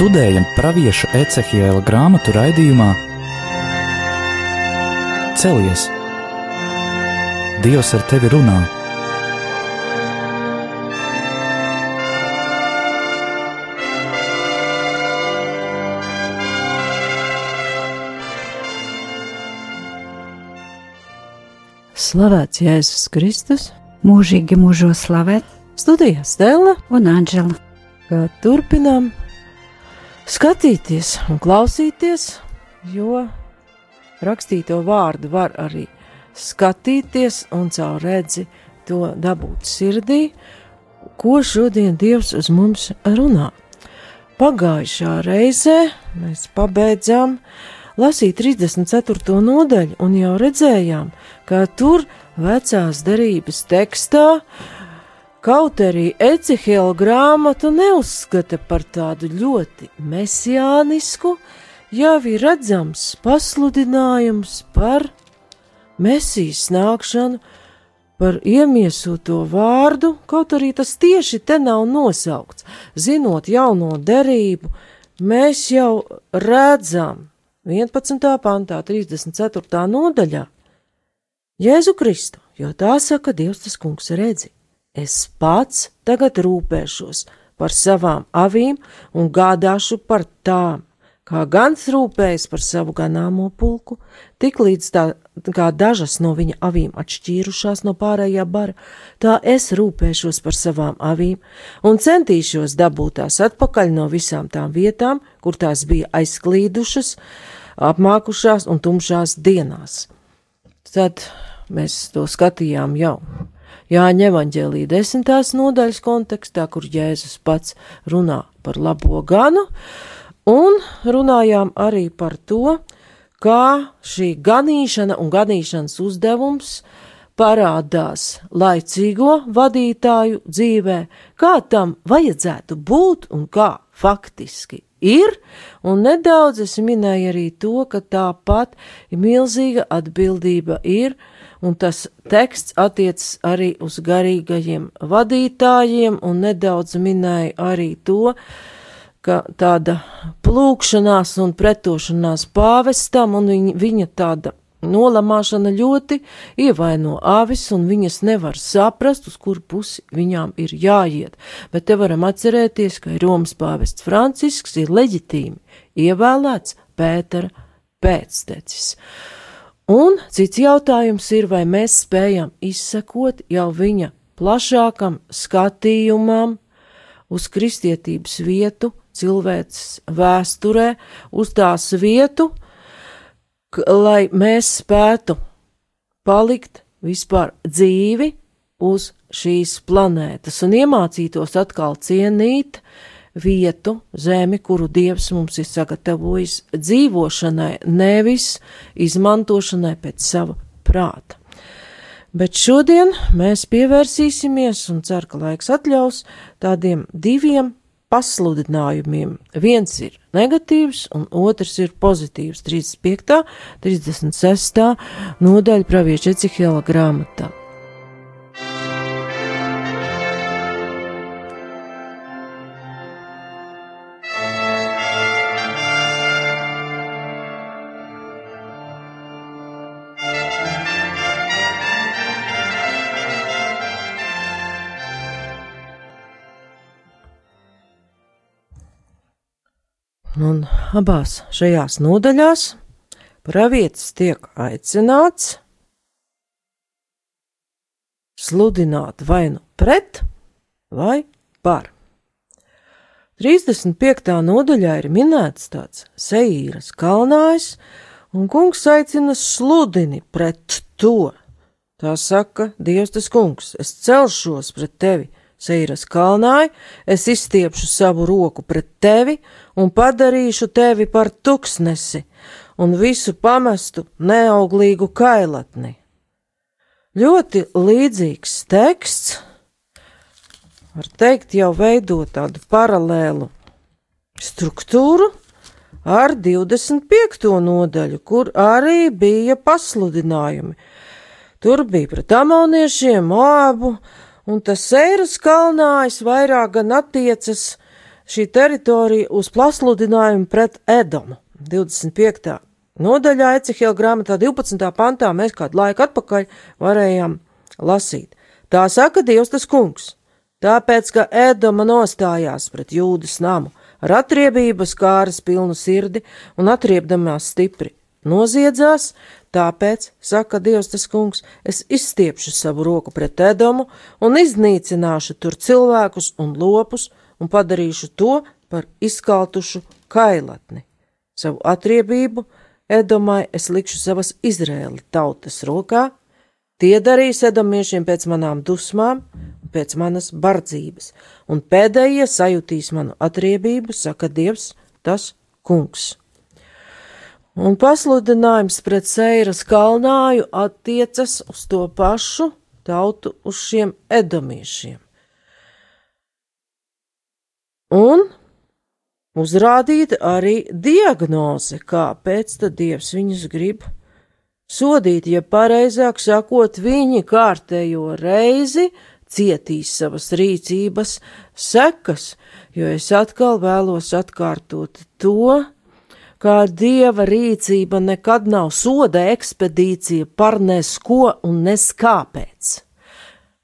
Studējam pravieša Ecehiela grāmatu raidījumā Celies! Dievs ar tevi runā! Slavēts Jēzus Kristus, mūžīgi mūžos slavēt, studijā Stela, un Anģela. kā turpinām skatīties un klausīties, jo rakstīto vārdu var arī skatīties un caur redzi to dabūt sirdī, ko šodien Dievs uz mums runā. Pagājušā reizē mēs pabeidzām lasīt 34. nodaļu un jau redzējām, ka tur vecās derības tekstā Kaut arī Ecihela grāmatu neuzskata par tādu ļoti mesijānisku, jau ir redzams pasludinājums par mesijas nākšanu, par iemiesoto vārdu, kaut arī tas tieši te nav nosaukts. Zinot jauno derību, mēs jau redzam 11. pantā, 34. nodaļā Jēzu Kristu, jo tā saka Dievs tas kungs redzi es pats tagad rūpēšos par savām avīm un gādāšu par tām, kā gans rūpējas par savu ganāmo pulku, tik līdz tā kā dažas no viņa avīm atšķīrušās no pārējā bara, tā es rūpēšos par savām avīm un centīšos dabūt tās atpakaļ no visām tām vietām, kur tās bija aizklīdušas, apmākušās un tumšās dienās. Tad mēs to skatījām jau Jāņa evaņģēlī desmitās nodaļas kontekstā, kur Jēzus pats runā par labo ganu, un runājām arī par to, kā šī ganīšana un ganīšanas uzdevums parādās laicīgo vadītāju dzīvē, kā tam vajadzētu būt un kā faktiski ir, un nedaudz es minēju arī to, ka tāpat milzīga atbildība ir un tas teksts attiecas arī uz garīgajiem vadītājiem, un nedaudz minēja arī to, ka tāda plūkšanās un pretošanās pāvestam un viņa, viņa tāda nolamāšana ļoti ievaino avis, un viņas nevar saprast, uz kuru pusi viņām ir jāiet. Bet te varam atcerēties, ka Romas pāvests Francisks ir leģitīmi ievēlēts Pētera pēctecis. Un cits jautājums ir, vai mēs spējam izsekot jau viņa plašākam skatījumam uz kristietības vietu, cilvēces vēsturē, uz tās vietu, lai mēs spētu palikt vispār dzīvi uz šīs planētas un iemācītos atkal cienīt vietu, zemi, kuru Dievs mums ir sagatavojis dzīvošanai, nevis izmantošanai pēc sava prāta. Bet šodien mēs pievērsīsimies, un ceru, ka laiks atļaus, tādiem diviem pasludinājumiem. Viens ir negatīvs, un otrs ir pozitīvs. 35. 36. nodaļa pravieša Ecihela grāmatā. Abās šajās nodaļās pravietis tiek aicināts sludināt vai nu pret, vai par. 35. nodaļā ir minēts tāds seīras kalnājs, un kungs aicina sludini pret to. Tā saka Dievs tas kungs, es celšos pret tevi, Seiras kalnāji, es izstiepšu savu roku pret tevi un padarīšu tevi par tuksnesi un visu pamestu neauglīgu kailatni. Ļoti līdzīgs teksts, var teikt, jau veido tādu paralēlu struktūru ar 25. nodaļu, kur arī bija pasludinājumi. Tur bija pret amoniešiem, moabu, un tas seiras kalnājs vairāk gan attiecas šī teritorija uz plasludinājumu pret Edomu. 25. nodaļā Ecehela grāmatā 12. pantā mēs kādu laiku atpakaļ varējām lasīt. Tā saka Dievs tas kungs, tāpēc, ka Edoma nostājās pret jūdas namu ar atriebības kāras pilnu sirdi un atriebdamās stipri noziedzās, tāpēc, saka Dievs tas kungs, es izstiepšu savu roku pret Edomu un iznīcināšu tur cilvēkus un lopus un padarīšu to par izkaltušu kailatni. Savu atriebību Edomai es likšu savas Izrēli tautas rokā, tie darīs Edomiešiem pēc manām dusmām un pēc manas bardzības, un pēdējie sajutīs manu atriebību, saka Dievs, tas kungs un pasludinājums pret Seiras kalnāju attiecas uz to pašu tautu, uz šiem edomiešiem. Un uzrādīta arī diagnoze, kāpēc tad Dievs viņus grib sodīt, ja pareizāk sakot, viņi kārtējo reizi cietīs savas rīcības sekas, jo es atkal vēlos atkārtot to, kā dieva rīcība nekad nav soda ekspedīcija par nesko un neskāpēc.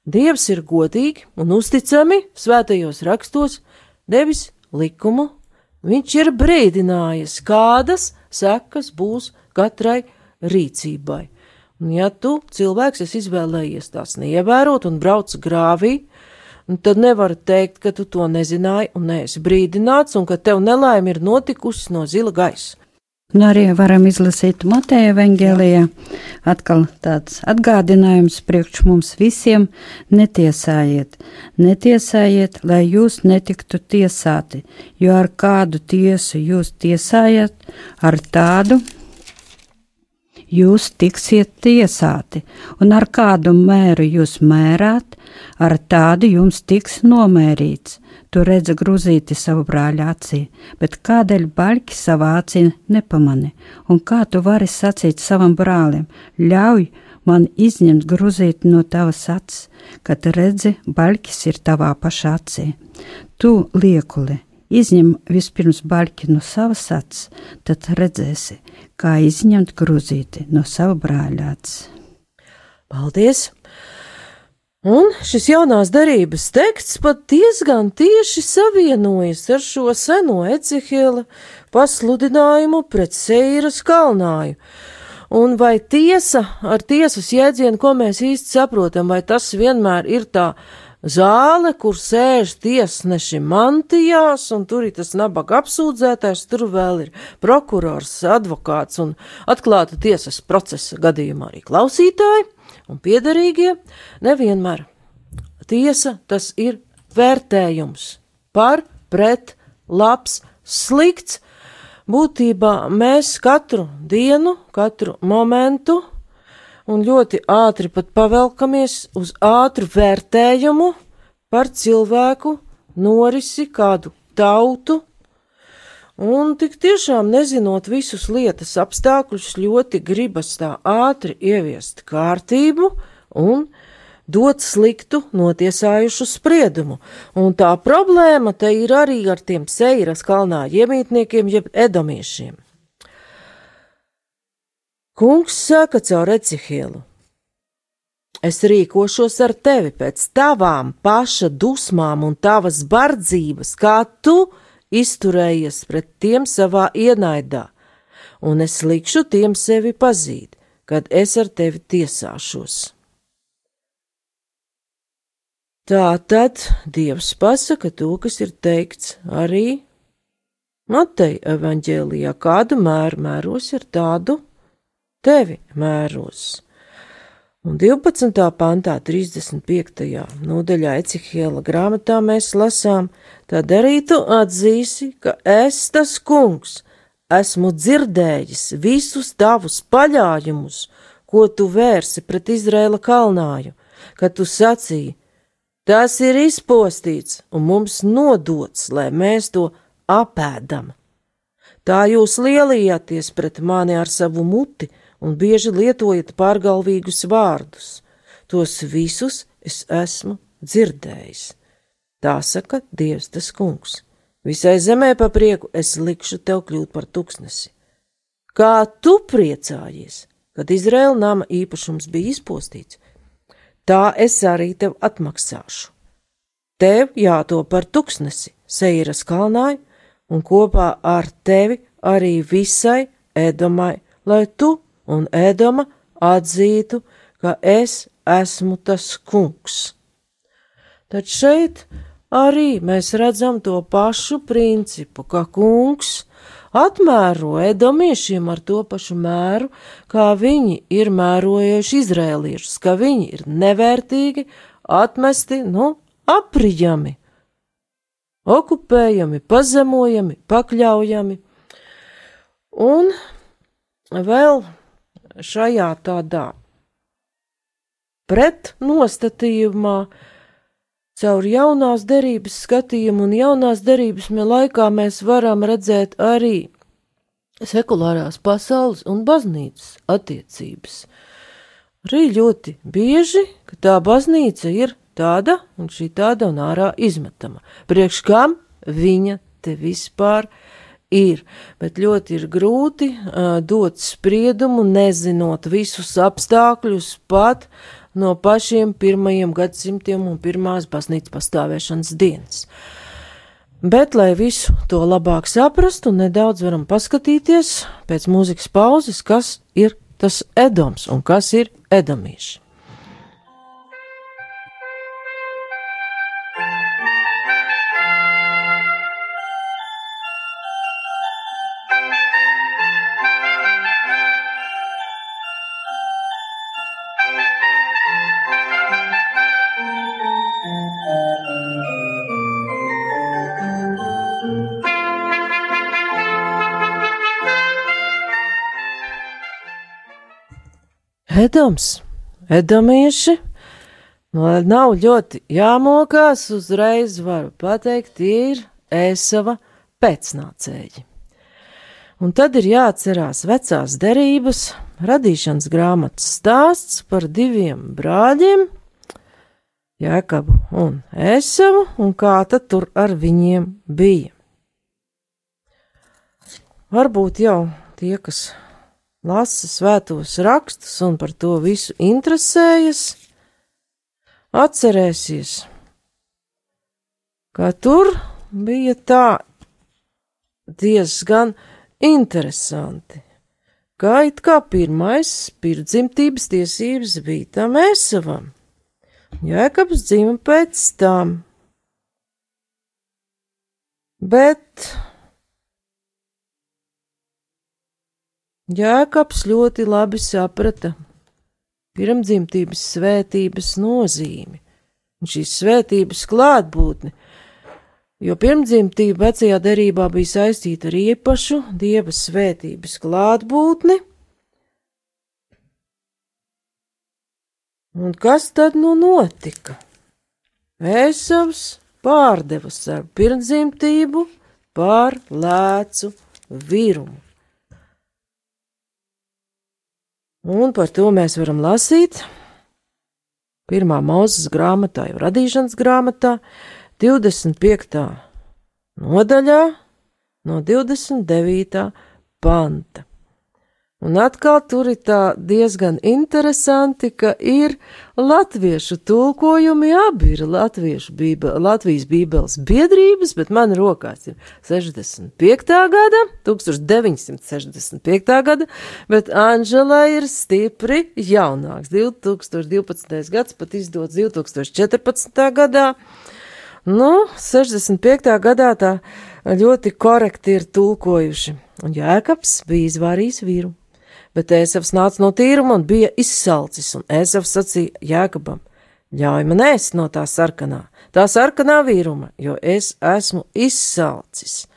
Dievs ir godīgi un uzticami svētajos rakstos devis likumu, viņš ir brīdinājis, kādas sekas būs katrai rīcībai. Un ja tu cilvēks esi izvēlējies tās neievērot un brauc grāvī, tad nevar teikt, ka tu to nezināji un neesi brīdināts, un ka tev nelaime ir notikusi no zila gaisa. Un arī varam izlasīt Mateja Vangelijā. Atkal tāds atgādinājums priekš mums visiem - netiesājiet, netiesājiet, lai jūs netiktu tiesāti, jo ar kādu tiesu jūs tiesājat, ar tādu jūs tiksiet tiesāti, un ar kādu mēru jūs mērāt, ar tādu jums tiks nomērīts. Tu redzi grūzīti savu brāļa acī, bet kādēļ baļķi savā acī nepamani, un kā tu vari sacīt savam brālim, ļauj man izņemt grūzīti no tavas acis, kad redzi, baļķis ir tavā pašā acī. Tu liekuli, izņem vispirms baļķi no savas acis, tad redzēsi, kā izņemt grūzīti no sava brāļa acis. Paldies! Un šis jaunās derības teksts pat diezgan tieši savienojas ar šo seno Ecehela pasludinājumu pret Seiras kalnāju. Un vai tiesa ar tiesas jēdzienu, ko mēs īsti saprotam, vai tas vienmēr ir tā zāle, kur sēž tiesneši mantijās, un tur ir tas nabaga apsūdzētājs, tur vēl ir prokurors, advokāts un atklāta tiesas procesa gadījumā arī klausītāji un piederīgie nevienmēr. Tiesa tas ir vērtējums par, pret, labs, slikts. Būtībā mēs katru dienu, katru momentu un ļoti ātri pat pavelkamies uz ātru vērtējumu par cilvēku norisi, kādu tautu, Un tik tiešām nezinot visus lietas apstākļus, ļoti gribas tā ātri ieviest kārtību un dot sliktu notiesājušu spriedumu. Un tā problēma te ir arī ar tiem Seiras kalnā iemītniekiem jeb edomiešiem. Kungs saka caur Ecihielu. Es rīkošos ar tevi pēc tavām paša dusmām un tavas bardzības, kā tu izturējies pret tiem savā ienaidā, un es likšu tiem sevi pazīt, kad es ar tevi tiesāšos. Tā tad Dievs pasaka to, kas ir teikts arī Mateja evaņģēlijā, kādu mēru mēros ir tādu tevi mēros. Un 12. pantā, 35. nodaļā Ecihiela grāmatā mēs lasām, tad arī tu atzīsi, ka es tas kungs, esmu dzirdējis visus tavus paļājumus, ko tu vērsi pret Izrēla kalnāju, kad tu sacīji, tas ir izpostīts un mums nodots, lai mēs to apēdam. Tā jūs lielījāties pret mani ar savu muti, un bieži lietojat pārgalvīgus vārdus. Tos visus es esmu dzirdējis. Tā saka Dievs tas kungs. Visai zemē pa prieku es likšu tev kļūt par tuksnesi. Kā tu priecājies, kad Izraēla nama īpašums bija izpostīts, tā es arī tev atmaksāšu. Tev jāto par tuksnesi, Seiras kalnai, un kopā ar tevi arī visai Edomai, lai tu un Edoma atzītu, ka es esmu tas kungs. Tad šeit arī mēs redzam to pašu principu, ka kungs atmēro edomiešiem ar to pašu mēru, kā viņi ir mērojuši izrēliešus, ka viņi ir nevērtīgi, atmesti, nu, aprijami, okupējami, pazemojami, pakļaujami. Un vēl šajā tādā pretnostatījumā caur jaunās derības skatījumu un jaunās derības laikā mēs varam redzēt arī sekulārās pasaules un baznīcas attiecības. Arī ļoti bieži, ka tā baznīca ir tāda un šī tāda un ārā izmetama. Priekš kam viņa te vispār ir? Ir, bet ļoti ir grūti uh, dot spriedumu, nezinot visus apstākļus pat no pašiem pirmajiem gadsimtiem un pirmās baznīcas pastāvēšanas dienas. Bet, lai visu to labāk saprastu, nedaudz varam paskatīties pēc mūzikas pauzes, kas ir tas Edoms un kas ir Edomīši. Edoms, Edomieši, no nav ļoti jāmokās, uzreiz varu pateikt, ir Ēsava pēcnācēji. Un tad ir jāatcerās vecās derības, radīšanas grāmatas stāsts par diviem brāļiem, Jēkabu un Ēsavu, un kā tad tur ar viņiem bija. Varbūt jau tie, kas lasa svētos rakstus un par to visu interesējas, atcerēsies, ka tur bija tā diezgan interesanti, ka it kā pirmais pirmdzimtības tiesības bija tam esavam. Jēkabs dzima pēc tam, bet Jēkabs ļoti labi saprata pirmdzimtības svētības nozīmi un šīs svētības klātbūtni, jo pirmdzimtība vecajā derībā bija saistīta ar īpašu dieva svētības klātbūtni. Un kas tad nu notika? Ēsavs pārdeva savu pirmdzimtību pār lēcu virumu. Un par to mēs varam lasīt pirmā mūzes grāmatā, jau radīšanas grāmatā, 25. nodaļā, no 29. panta. Un atkal tur ir tā diezgan interesanti, ka ir latviešu tulkojumi, abi ir latviešu bībe, Latvijas bībeles biedrības, bet man rokās ir 65. gada, 1965. gada, bet Anžela ir stipri jaunāks, 2012. gads pat izdots 2014. gadā. Nu, 65. gadā tā ļoti korekti ir tulkojuši, un Jēkabs bija izvārījis vīru bet Ēsavs nāca no tīruma un bija izsalcis, un Ēsavs sacīja Jēkabam: Ļauj man ēst no tā sarkanā, tā sarkanā vīruma, jo es esmu izsalcis.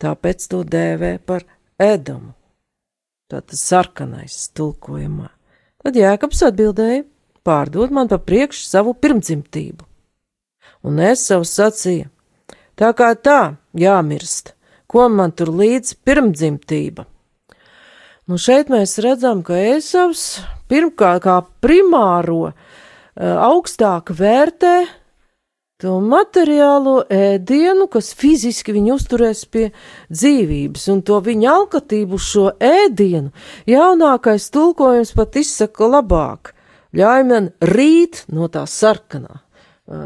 Tāpēc to dēvē par Edomu. Tātad sarkanais tulkojumā. Tad Jēkabs atbildēja: Pārdod man pa priekšu savu pirmdzimtību. Un es savu sacīju: Tā kā tā jāmirst, ko man tur līdz pirmdzimtība? Nu, šeit mēs redzam, ka Ēsavs pirmkārt kā primāro augstāk vērtē to materiālo ēdienu, kas fiziski viņu uzturēs pie dzīvības, un to viņa alkatību šo ēdienu jaunākais tulkojums pat izsaka labāk. Ļauj man rīt no tā sarkanā.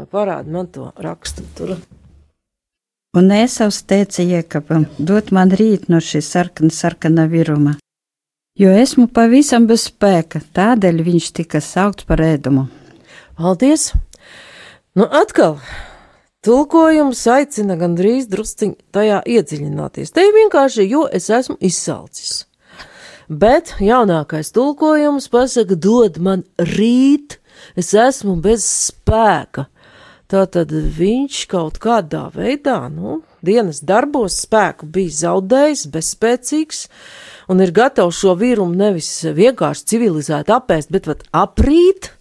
Parādi man to rakstu tur. Un Ēsavs teica Iekabam, dod man rīt no šī sarkana, sarkana viruma, jo esmu pavisam bez spēka, tādēļ viņš tika saukts par ēdumu. Paldies! Nu, atkal, tulkojums aicina gandrīz drusciņi tajā iedziļināties. Te vienkārši, jo es esmu izsalcis. Bet jaunākais tulkojums pasaka, dod man rīt, es esmu bez spēka. Tātad viņš kaut kādā veidā, nu, dienas darbos spēku bija zaudējis, bezspēcīgs, un ir gatavs šo vīrumu nevis vienkārši civilizēt apēst, bet pat aprīt,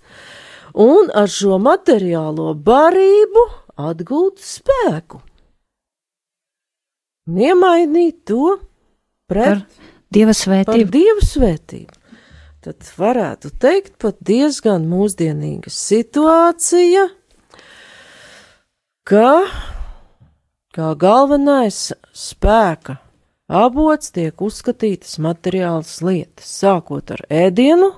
un ar šo materiālo barību atgūt spēku. Iemainīt to pret Par dieva svētību. dievu svētību. Tad varētu teikt, pat diezgan mūsdienīga situācija, ka kā galvenais spēka avots tiek uzskatītas materiālas lietas, sākot ar ēdienu,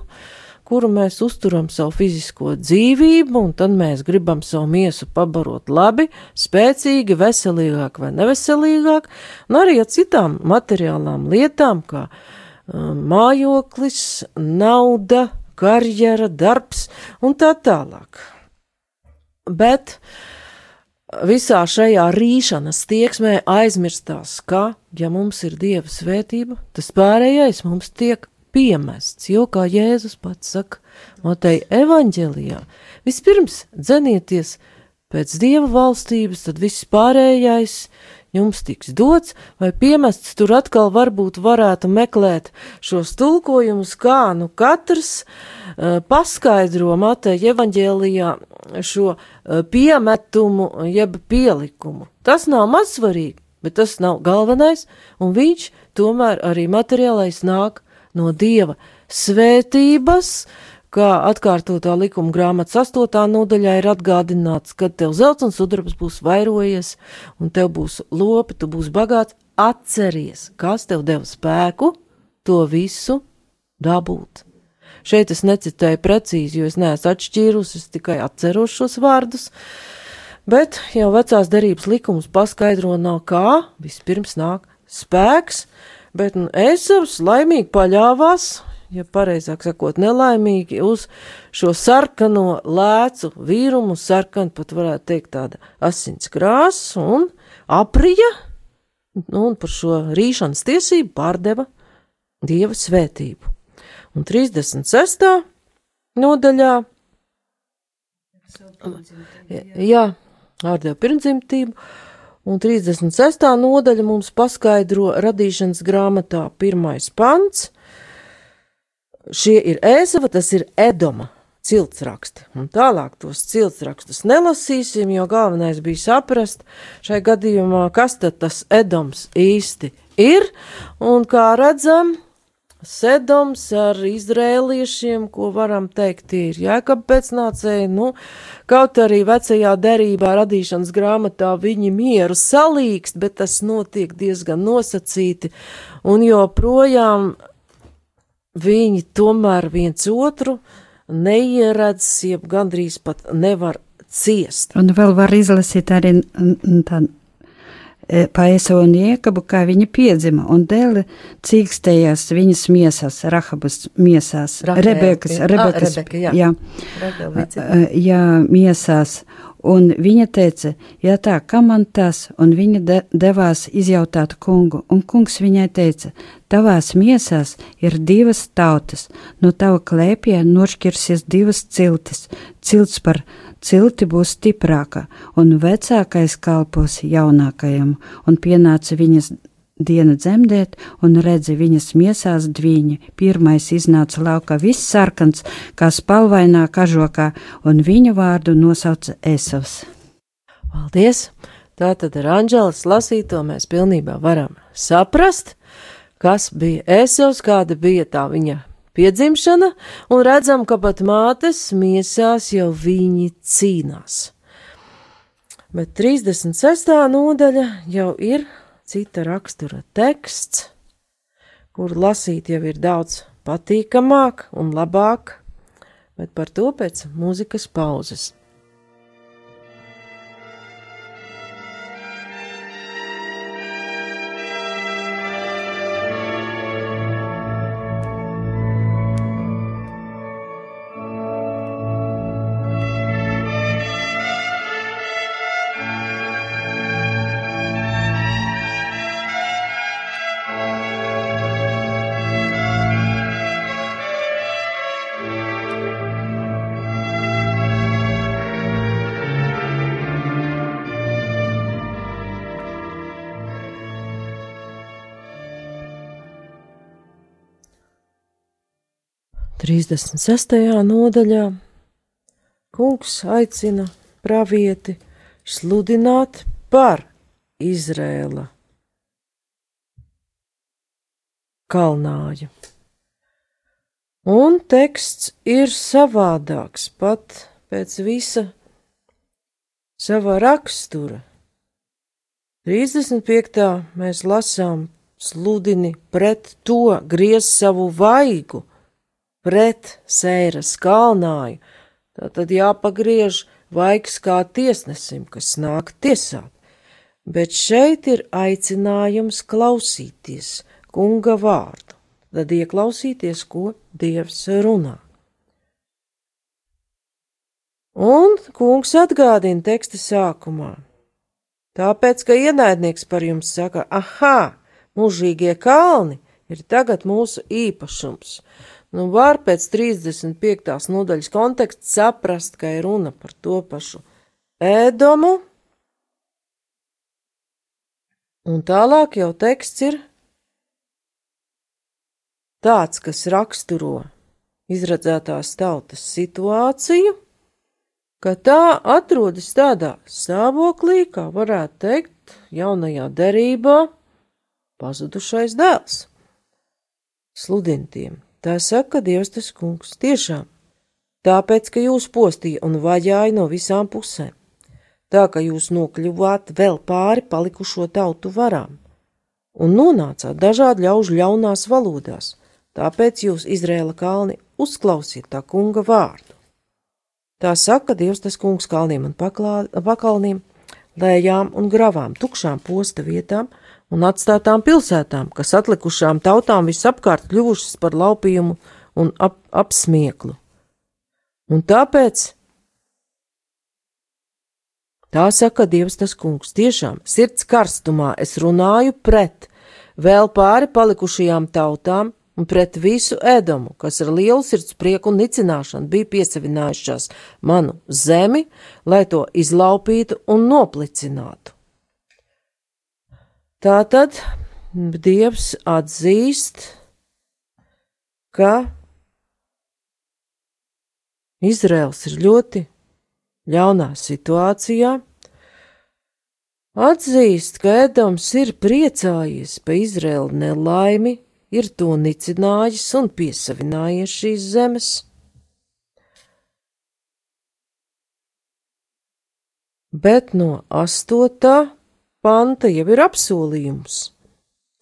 kuru mēs uzturam savu fizisko dzīvību, un tad mēs gribam savu miesu pabarot labi, spēcīgi, veselīgāk vai neveselīgāk, un arī ar citām materiālām lietām, kā um, mājoklis, nauda, karjera, darbs un tā tālāk. Bet visā šajā rīšanas tieksmē aizmirstās, ka, ja mums ir dieva svētība, tas pārējais mums tiek piemests, jo, kā Jēzus pats saka, Mateja evaņģēlijā, vispirms dzenieties pēc dieva valstības, tad viss pārējais jums tiks dots, vai piemests tur atkal varbūt varētu meklēt šos tulkojumus, kā nu katrs uh, paskaidro Mateja evaņģēlijā šo uh, piemetumu jeb pielikumu. Tas nav mazsvarīgi, bet tas nav galvenais, un viņš tomēr arī materiālais nāk no dieva svētības, kā atkārtotā likuma grāmatas astotā nodaļā ir atgādināts, ka tev zelts un sudrabs būs vairojies, un tev būs lopi, tu būsi bagāts, atceries, kas tev deva spēku to visu dabūt. Šeit es necitēju precīzi, jo es neesmu atšķīrusi, es tikai atceros šos vārdus, bet jau vecās derības likums paskaidro no kā vispirms nāk spēks, bet nu, Esavs laimīgi paļāvās, ja pareizāk sakot, nelaimīgi uz šo sarkano lēcu vīrumu, sarkanu pat varētu teikt tāda asins krāsa un aprija, nu, un par šo rīšanas tiesību pārdeva dieva svētību. Un 36. nodaļā, jā, ārdeva pirmdzimtību, Un 36. nodaļa mums paskaidro radīšanas grāmatā pirmais pants. Šie ir ēzava, tas ir Edoma ciltsraksti. Un tālāk tos ciltsrakstus nelasīsim, jo galvenais bija saprast šai gadījumā, kas tad tas Edoms īsti ir. Un kā redzam, Sedoms ar izrēliešiem, ko varam teikt, ir jēkab pēcnācēji, nu, kaut arī vecajā derībā radīšanas grāmatā viņi mieru salīkst, bet tas notiek diezgan nosacīti, un joprojām viņi tomēr viens otru neieredz, jeb gandrīz pat nevar ciest. Un vēl var izlasīt arī tādu Paesa un Iekabu, kā viņa piedzima, un dēli cīkstējās viņas miesās, Rahabas miesās, Rahel, Rebekas. Rebekas, Ah, Rebeka, jā. jā, līdzi. jā, miesās, un viņa teica, ja tā, kam man tas, un viņa de, devās izjautāt kungu, un kungs viņai teica, tavās miesās ir divas tautas, no tava klēpjā nošķirsies divas ciltis, cilts par cilti būs stiprāka, un vecākais kalpos jaunākajam, un pienāca viņas diena dzemdēt, un redzi viņas miesās dviņi. Pirmais iznāca laukā viss sarkans, kā spalvainā kažokā, un viņu vārdu nosauca Esavs. Paldies! Tātad ar Anģelas lasīto mēs pilnībā varam saprast, kas bija Esavs, kāda bija tā viņa piedzimšana, un redzam, ka pat mātes miesās jau viņi cīnās. Bet 36. nodaļa jau ir cita rakstura teksts, kur lasīt jau ir daudz patīkamāk un labāk, bet par to pēc mūzikas pauzes. 36. nodaļā kungs aicina pravieti sludināt par Izrēla kalnāju. Un teksts ir savādāks pat pēc visa sava rakstura. 35. mēs lasām sludini pret to, griez savu vaigu, pret sēras kalnāju, tad jāpagriež vaigs kā tiesnesim, kas nāk tiesāt. Bet šeit ir aicinājums klausīties kunga vārdu, tad ieklausīties, ko Dievs runā. Un kungs atgādina teksta sākumā. Tāpēc, ka ienaidnieks par jums saka, ah, mūžīgie kalni ir tagad mūsu īpašums, Nu, var pēc 35. nodaļas konteksta saprast, ka ir runa par to pašu ēdomu, un tālāk jau teksts ir tāds, kas raksturo izredzētās tautas situāciju, ka tā atrodas tādā stāvoklī, kā varētu teikt, jaunajā derībā pazudušais dēls. Sludintiem Tā saka Dievs tas kungs, tiešām, tāpēc, ka jūs postīja un vajāja no visām pusēm, tā ka jūs nokļuvāt vēl pāri palikušo tautu varām, un nonācāt dažādu ļaužu ļaunās valodās, tāpēc jūs, Izrēla kalni, uzklausiet tā kunga vārdu. Tā saka Dievs tas kungs kalniem un paklā, pakalniem, lējām un gravām, tukšām posta vietām, un atstātām pilsētām, kas atlikušām tautām visapkārt kļuvušas par laupījumu un ap, apsmieklu. Un tāpēc tā saka Dievs tas kungs, tiešām sirds karstumā es runāju pret vēl pāri palikušajām tautām un pret visu ēdamu, kas ar lielu sirds prieku un nicināšanu bija piesavinājušās manu zemi, lai to izlaupītu un noplicinātu. Tā tad Dievs atzīst, ka Izraels ir ļoti ļaunā situācijā, atzīst, ka Edams ir priecājies pa Izraēlu nelaimi, ir to nicinājis un piesavinājies šīs zemes. Bet no astotā panta jau ir apsolījums.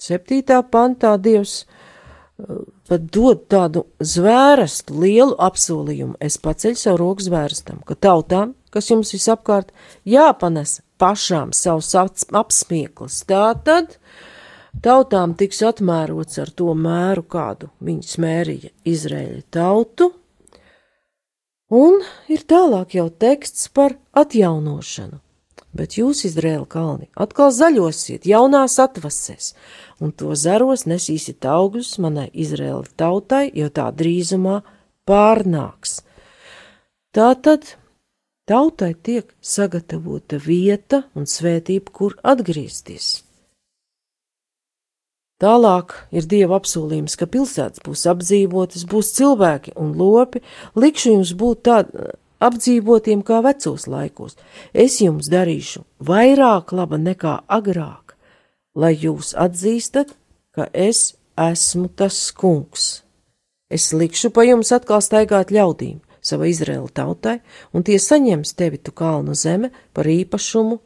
Septītā pantā Dievs uh, pat dod tādu zvērestu, lielu apsolījumu. Es paceļu savu roku zvērestam, ka tautām, kas jums visapkārt, jāpanes pašām savus apsmieklis. Tā tad tautām tiks atmērots ar to mēru, kādu viņi smērīja Izraēļa tautu, un ir tālāk jau teksts par atjaunošanu bet jūs, Izraēla kalni, atkal zaļosiet jaunās atvasēs, un to zaros nesīsiet augļus manai Izraēla tautai, jo tā drīzumā pārnāks. Tātad tautai tiek sagatavota vieta un svētība, kur atgriezties. Tālāk ir dieva apsolījums, ka pilsētas būs apdzīvotas, būs cilvēki un lopi, likšu jums būt tādi apdzīvotiem kā vecos laikos. Es jums darīšu vairāk laba nekā agrāk, lai jūs atzīstat, ka es esmu tas kungs. Es likšu pa jums atkal staigāt ļaudīm, savai Izraēla tautai, un tie saņems tevi tu kalnu zeme par īpašumu,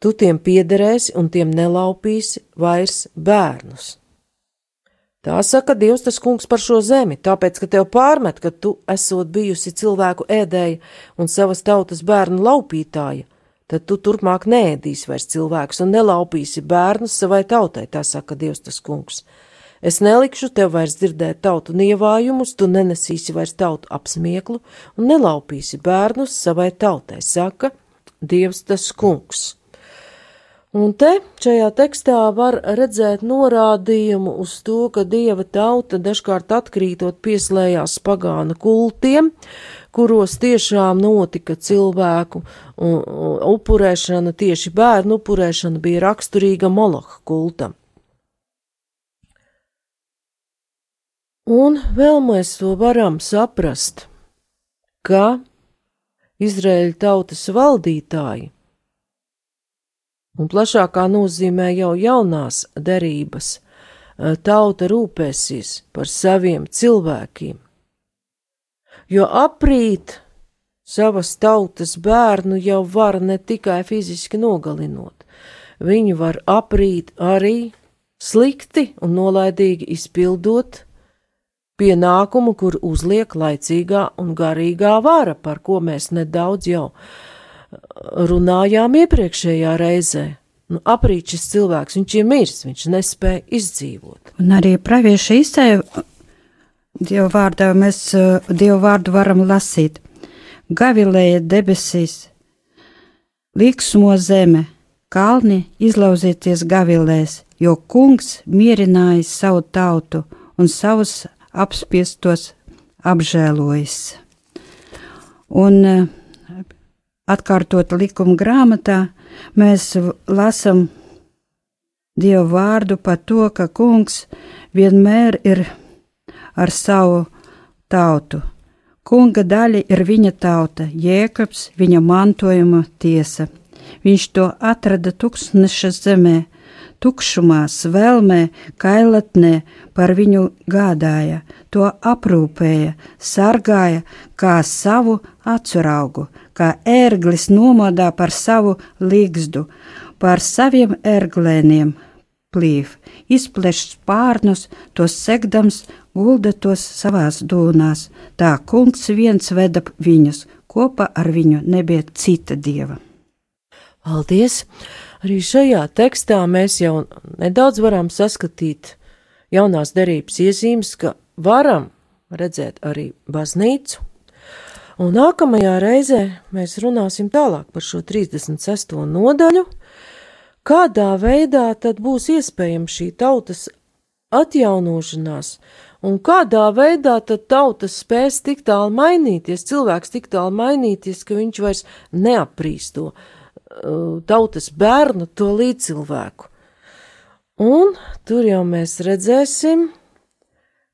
tu tiem piederēsi un tiem nelaupīsi vairs bērnus. Tā saka Dievs tas kungs par šo zemi, tāpēc, ka tev pārmet, ka tu esot bijusi cilvēku ēdēja un savas tautas bērnu laupītāja, tad tu turpmāk neēdīsi vairs cilvēkus un nelaupīsi bērnus savai tautai, tā saka Dievs tas kungs. Es nelikšu tev vairs dzirdēt tautu nievājumus, tu nenesīsi vairs tautu apsmieklu un nelaupīsi bērnus savai tautai, saka Dievs tas kungs. Un te šajā tekstā var redzēt norādījumu uz to, ka dieva tauta dažkārt atkrītot pieslējās pagāna kultiem, kuros tiešām notika cilvēku upurēšana, tieši bērnu upurēšana bija raksturīga moloha kultam. Un vēl mēs to varam saprast, ka Izraēļa tautas valdītāji un plašākā nozīmē jau jaunās derības, eh, tauta rūpēsies par saviem cilvēkiem. Jo aprīt savas tautas bērnu jau var ne tikai fiziski nogalinot, viņu var aprīt arī slikti un nolaidīgi izpildot pienākumu, kur uzliek laicīgā un garīgā vara, par ko mēs nedaudz jau runājām iepriekšējā reizē. Nu, aprīt šis cilvēks, viņš ir miris, viņš nespēja izdzīvot. Un arī pravieša izcēja Dievu vārdā mēs Dievu vārdu varam lasīt. Gavilēja debesīs, liksmo zeme, kalni izlauzieties gavilēs, jo kungs mierinājis savu tautu un savus apspiestos apžēlojis. Un uh, atkārtot likuma grāmatā, mēs lasām Dievu vārdu par to, ka kungs vienmēr ir ar savu tautu. Kunga daļa ir viņa tauta, jēkabs, viņa mantojuma tiesa. Viņš to atrada tūkstneša zemē, tukšumā, svelmē, kailatnē par viņu gādāja, to aprūpēja, sargāja kā savu acuraugu, kā ērglis nomodā par savu līgzdu, par saviem ērglēniem plīv, izpleš spārnus, tos segdams, gulda tos savās dūnās, tā kungs viens veda viņus, kopā ar viņu nebija cita dieva. Paldies! Arī šajā tekstā mēs jau nedaudz varam saskatīt jaunās derības iezīmes, ka varam redzēt arī baznīcu. Un nākamajā reizē mēs runāsim tālāk par šo 36. nodaļu, kādā veidā tad būs iespējama šī tautas atjaunošanās, un kādā veidā tad tautas spēs tik tālu mainīties, cilvēks tik tālu mainīties, ka viņš vairs neaprīsto Uh, tautas bērnu, to līdzcilvēku. Un tur jau mēs redzēsim,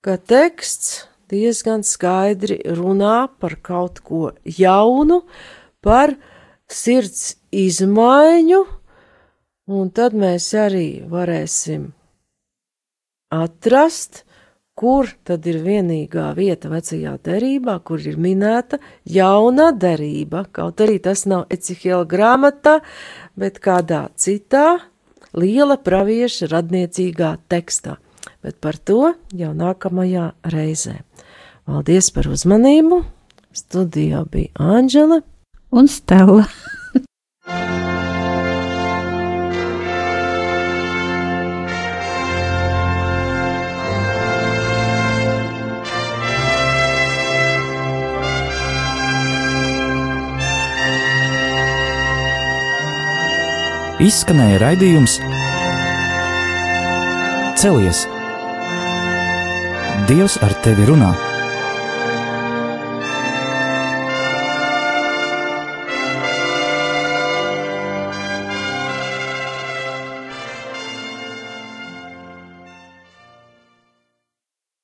ka teksts diezgan skaidri runā par kaut ko jaunu, par sirds izmaiņu, un tad mēs arī varēsim atrast, kur tad ir vienīgā vieta vecajā derībā, kur ir minēta jauna derība, kaut arī tas nav Ecihela grāmatā, bet kādā citā liela pravieša radniecīgā tekstā. Bet par to jau nākamajā reizē. Paldies par uzmanību! Studijā bija Āņģele un Stela. Izskanēja raidījums Celies! Dievs ar tevi runā!